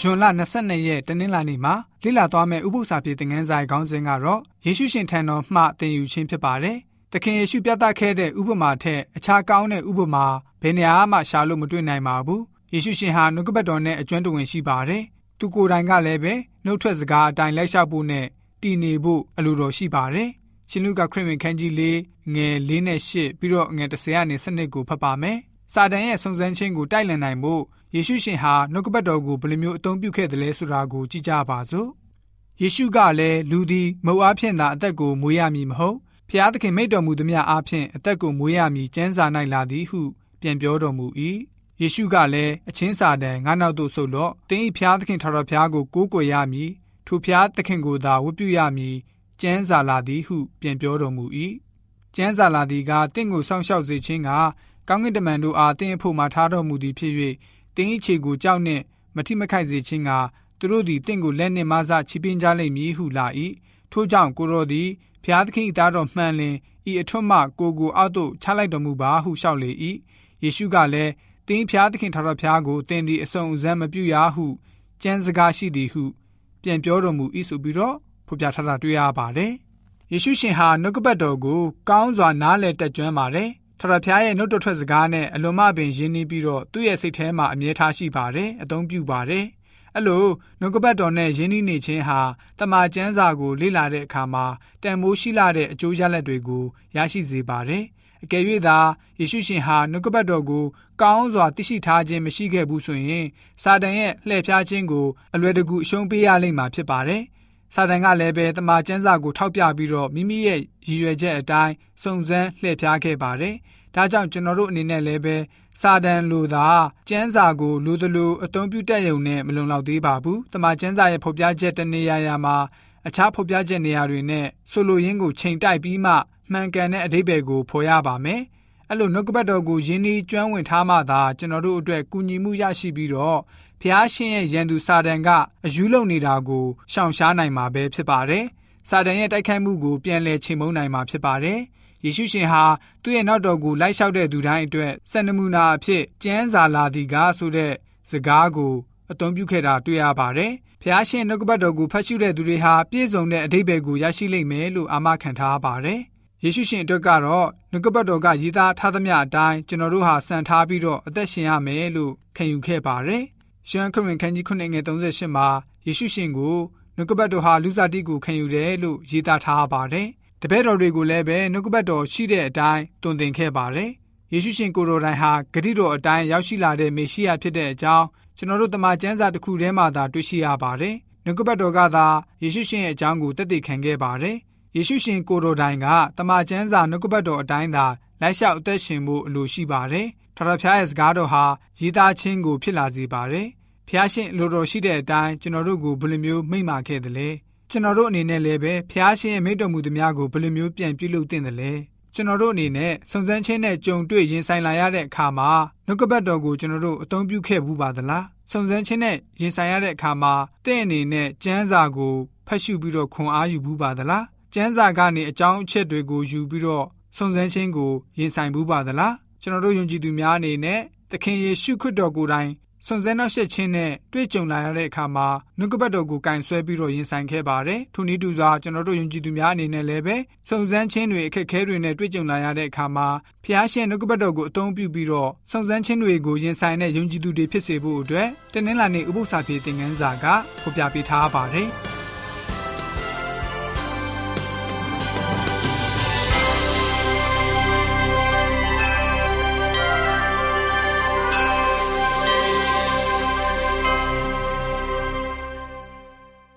ဇွန်လ22ရက်တနင်္လာနေ့မှာလေ့လာသွားမယ့်ဥပုသ္စာပြေသင်ခန်းစာခေါင်းစဉ်ကတော့ယေရှုရှင်ထံတော်မှသင်ယူခြင်းဖြစ်ပါတယ်။သခင်ယေရှုပြသခဲ့တဲ့ဥပမာထက်အခြားကောင်းတဲ့ဥပမာဘယ်နေရာမှရှာလို့မတွေ့နိုင်ပါဘူး။ယေရှုရှင်ဟာနှုတ်ကပတ်တော်နဲ့အကျွမ်းတဝင်ရှိပါတယ်။သူကိုယ်တိုင်ကလည်းပဲနှုတ်ထွက်စကားအတိုင်းလိုက်လျှောက်ဖို့နဲ့တည်နေဖို့အလိုတော်ရှိပါတယ်။ရှင်လူကခရစ်ဝင်ခန်းကြီး၄ငယ်၄နဲ့၈ပြီးတော့ငယ်30ကနေ7ကိုဖတ်ပါမယ်။ စာတန်ရဲ့ဆုံစမ်းခြင်းကိုတိုက်လည်နိုင်ဖို့ယေရှုရှင်ဟာနှုတ်ကပတ်တော်ကိုဘယ်လိုမျိုးအသုံးပြုခဲ့တယ်လဲဆိုတာကိုကြည့်ကြပါစို့ယေရှုကလည်းလူသည်မုတ်အားဖြင့်သာအသက်ကိုမွေးရမည်မဟုတ်ဖျားသခင်မိတ်တော်မူသည်များအားဖြင့်အသက်ကိုမွေးရမည်ကျမ်းစာ၌လာသည်ဟုပြန်ပြောတော်မူ၏ယေရှုကလည်းအချင်းစာတန်ငါနောက်သို့ဆုတ်လော့တင်းဤဖျားသခင်ထာတော်ဖျားကိုကိုးကွယ်ရမည်ထိုဖျားသခင်ကိုသာဝတ်ပြုရမည်ကျမ်းစာလာသည်ဟု ပြန်ပြောတော်မူ၏ကျမ်းစာလာသည်ကတင့်ကိုစောင့်ရှောက်စေခြင်းက ကောင်းကင်တမန်တို့အားတင်းအဖို့မှထားတော်မူသည်ဖြစ်၍တင်း၏ခြေကိုကြောက်နှင့်မထိမခိုက်စေခြင်းကသူတို့သည်တင့်ကိုလက်နှင့်မဆချီပင်းကြလိမ့်မည်ဟုလာ၏ထို့ကြောင့်ကိုရောသည်ဖျားသခင်သားတော်မှန်လင်ဤအထွတ်မှကိုကိုအောက်သို့ချလိုက်တော်မူပါဟုလျှောက်လေ၏ယေရှုကလည်းတင်းဖျားသခင်ထာတော်ဖျားကိုတင်းသည်အစုံအစမ်းမပြုရဟုကြံစကားရှိသည်ဟု ပြန်ပြောတော်မူ၏ဆိုပြီးတော့ဖော်ပြထားတာတွေ့ရပါတယ်ယေရှုရှင်ဟာနှုတ်ကပတ်တော်ကိုကောင်းစွာနားလည်တက်ကြွပါတယ် ထရဖျားရဲ့နှုတ်ထွက်စကားနဲ့အလွန်မှပင်ရင်းနှီးပြီးတော့သူ့ရဲ့စိတ်ထဲမှာအမြဲထားရှိပါတယ်အသုံးပြုပါတယ်အဲ့လိုနှုတ်ကပတ်တော်နဲ့ရင်းနှီးနေခြင်းဟာတမန်ကျမ်းစာကိုလေ့လာတဲ့အခါမှာတန်မိုးရှိလာတဲ့အကျိုးရလဒ်တွေကိုရရှိစေပါတယ်အကယ်၍သာယေရှုရှင်ဟာနှုတ်ကပတ်တော်ကိုကောင်းစွာသိရှိထားခြင်းမရှိခဲ့ဘူးဆိုရင်စာတန်ရဲ့လှည့်ဖျားခြင်းကိုအလွယ်တကူအရှုံးပေးရလိမ့်မှာဖြစ်ပါတယ် စာတန်ကလည်းပဲတမန်ကျမ်းစာကိုထောက်ပြပြီးတော့မိမိရဲ့ရည်ရွယ်ချက်အတိုင်းစုံစမ်းလှည့်ဖျားခဲ့ပါတယ်။ဒါကြောင့်ကျွန်တော်တို့အနေနဲ့လည်းပဲစာတန်လိုသာကျမ်းစာကိုလိုသလိုအသုံးပြုတတ်ရုံနဲ့မလုံလောက်သေးပါဘူး။တမန်ကျမ်းစာရဲ့ဖော်ပြချက်တနေရာရာမှာအခြားဖော်ပြချက်နေရာတွေနဲ့ဆိုလိုရင်းကိုချိန်တိုက်ပြီးမှမှန်ကန်တဲ့အဓိပ္ပာယ်ကိုဖော်ရပါမယ်။ အဲ့လိုနှုတ်ကပတ်တော်ကိုယင်းဒီကျွမ်းဝင်ထားမှသာကျွန်တော်တို့အတွက်ကူညီမှုရရှိပြီးတော့ဖျားရှင်ရဲ့ရန်သူစာတန်ကအယူလုံနေတာကိုရှောင်ရှားနိုင်မှာပဲဖြစ်ပါတယ်။စာတန်ရဲ့တိုက်ခိုက်မှုကိုပြန်လည်ချိန်မုံနိုင်မှာဖြစ်ပါတယ်။ယေရှုရှင်ဟာသူ့ရဲ့နောက်တော်ကိုလိုက်လျှောက်တဲ့သူတိုင်းအတွက်စံနမူနာအဖြစ်ကျမ်းစာလာသည်ကားဆိုတဲ့စကားကိုအသုံးပြုခဲ့တာတွေ့ရပါတယ်။ဖျားရှင်နှုတ်ကပတ်တော်ကိုဖတ်ရှုတဲ့သူတွေဟာပြည့်စုံတဲ့အဓိပ္ပာယ်ကိုရရှိလိမ့်မယ်လို့အာမခံထားပါတယ်။ ယေရှုရှင်အတွက်ကတော့နှုတ်ကပတ်တော်ကရည်သားထားသမျှအတိုင်းကျွန်တော်တို့ဟာစံထားပြီးတော့အသက်ရှင်ရမယ်လို့ခံယူခဲ့ပါတယ်။ရှမ်းခရစ်ခန်းကြီး9ငယ်38မှာယေရှုရှင်ကိုနှုတ်ကပတ်တော်ဟာလူစားတိကိုခံယူတယ်လို့ရည်သားထားပါတယ်။တပည့်တော်တွေကိုလည်းပဲနှုတ်ကပတ်တော်ရှိတဲ့အတိုင်းတုံသင်ခဲ့ပါတယ်။ယေရှုရှင်ကိုယ်တော်တိုင်ဟာဂတိတော်အတိုင်းရောက်ရှိလာတဲ့မေရှိယဖြစ်တဲ့အကြောင်းကျွန်တော်တို့တမန်ကျမ်းစာတစ်ခုထဲမှာသာတွေ့ရှိရပါတယ်။နှုတ်ကပတ်တော်ကသာယေရှုရှင်ရဲ့အကြောင်းကိုတည်တည်ခံခဲ့ပါတယ်။ ယေရှုရှင်ကိုယ်တော်တိုင်ကတမန်ကျမ်းစာနှုတ်ကပတ်တော်အတိုင်းသာလိုက်လျှောက်အသက်ရှင်ဖို့အလိုရှိပါတယ်။ထထဖျားရဲ့စကားတော်ဟာရည်သားခြင်းကိုဖြစ်လာစေပါတယ်။ဖျားရှင်လိုတော်ရှိတဲ့အတိုင်းကျွန်တော်တို့ကိုဘယ်လိုမျိုးမိန့်မာခဲ့သလဲ။ကျွန်တော်တို့အနေနဲ့လည်းပဲဖျားရှင်ရဲ့မိန့်တော်မူသမျှကိုဘယ်လိုမျိုးပြန်ပြုလုပ်သင့်တယ်လဲ။ကျွန်တော်တို့အနေနဲ့စုံစမ်းခြင်းနဲ့ကြုံတွေ့ရင်ဆိုင်လာရတဲ့အခါမှာနှုတ်ကပတ်တော်ကိုကျွန်တော်တို့အသုံးပြုခဲ့ဘူးပါသလားစုံစမ်းခြင်းနဲ့ရင်ဆိုင်ရတဲ့အခါမှာတင့်အနေနဲ့ကျမ်းစာကိုဖတ်ရှုပြီးတော့ခွန်အားယူဘူးပါသလား ကျမ်းစာကနေအကြောင်းအချက်တွေကိုယူပြီးတော့စုံစမ်းခြင်းကိုရင်ဆိုင်ဘူးပါသလားကျွန်တော်တို့ယုံကြည်သူများအနေနဲ့သခင်ယေရှုခရစ်တော်ကိုယ်တိုင်စွန်စဲနောက်ဆက်ခြင်းနဲ့တွေ့ကြုံလာရတဲ့အခါမှာနှုတ်ကပတ်တော်ကိုကင်ဆွဲပြီးတော့ရင်ဆိုင်ခဲ့ပါတယ်။ထိုနည်းတူစွာကျွန်တော်တို့ယုံကြည်သူများအနေနဲ့လည်းပဲစုံစမ်းခြင်းတွေအခက်အခဲတွေနဲ့တွေ့ကြုံလာရတဲ့အခါမှာဖျားရှင်နှုတ်ကပတ်တော်ကိုအသုံးပြုပြီးတော့စုံစမ်းခြင်းတွေကိုရင်ဆိုင်တဲ့ယုံကြည်သူတွေဖြစ်စေဖို့အတွက်တနင်္လာနေ့ဥပုသ္စာပြေသင်ခန်းစာကဖော်ပြပေးထားပါတယ်။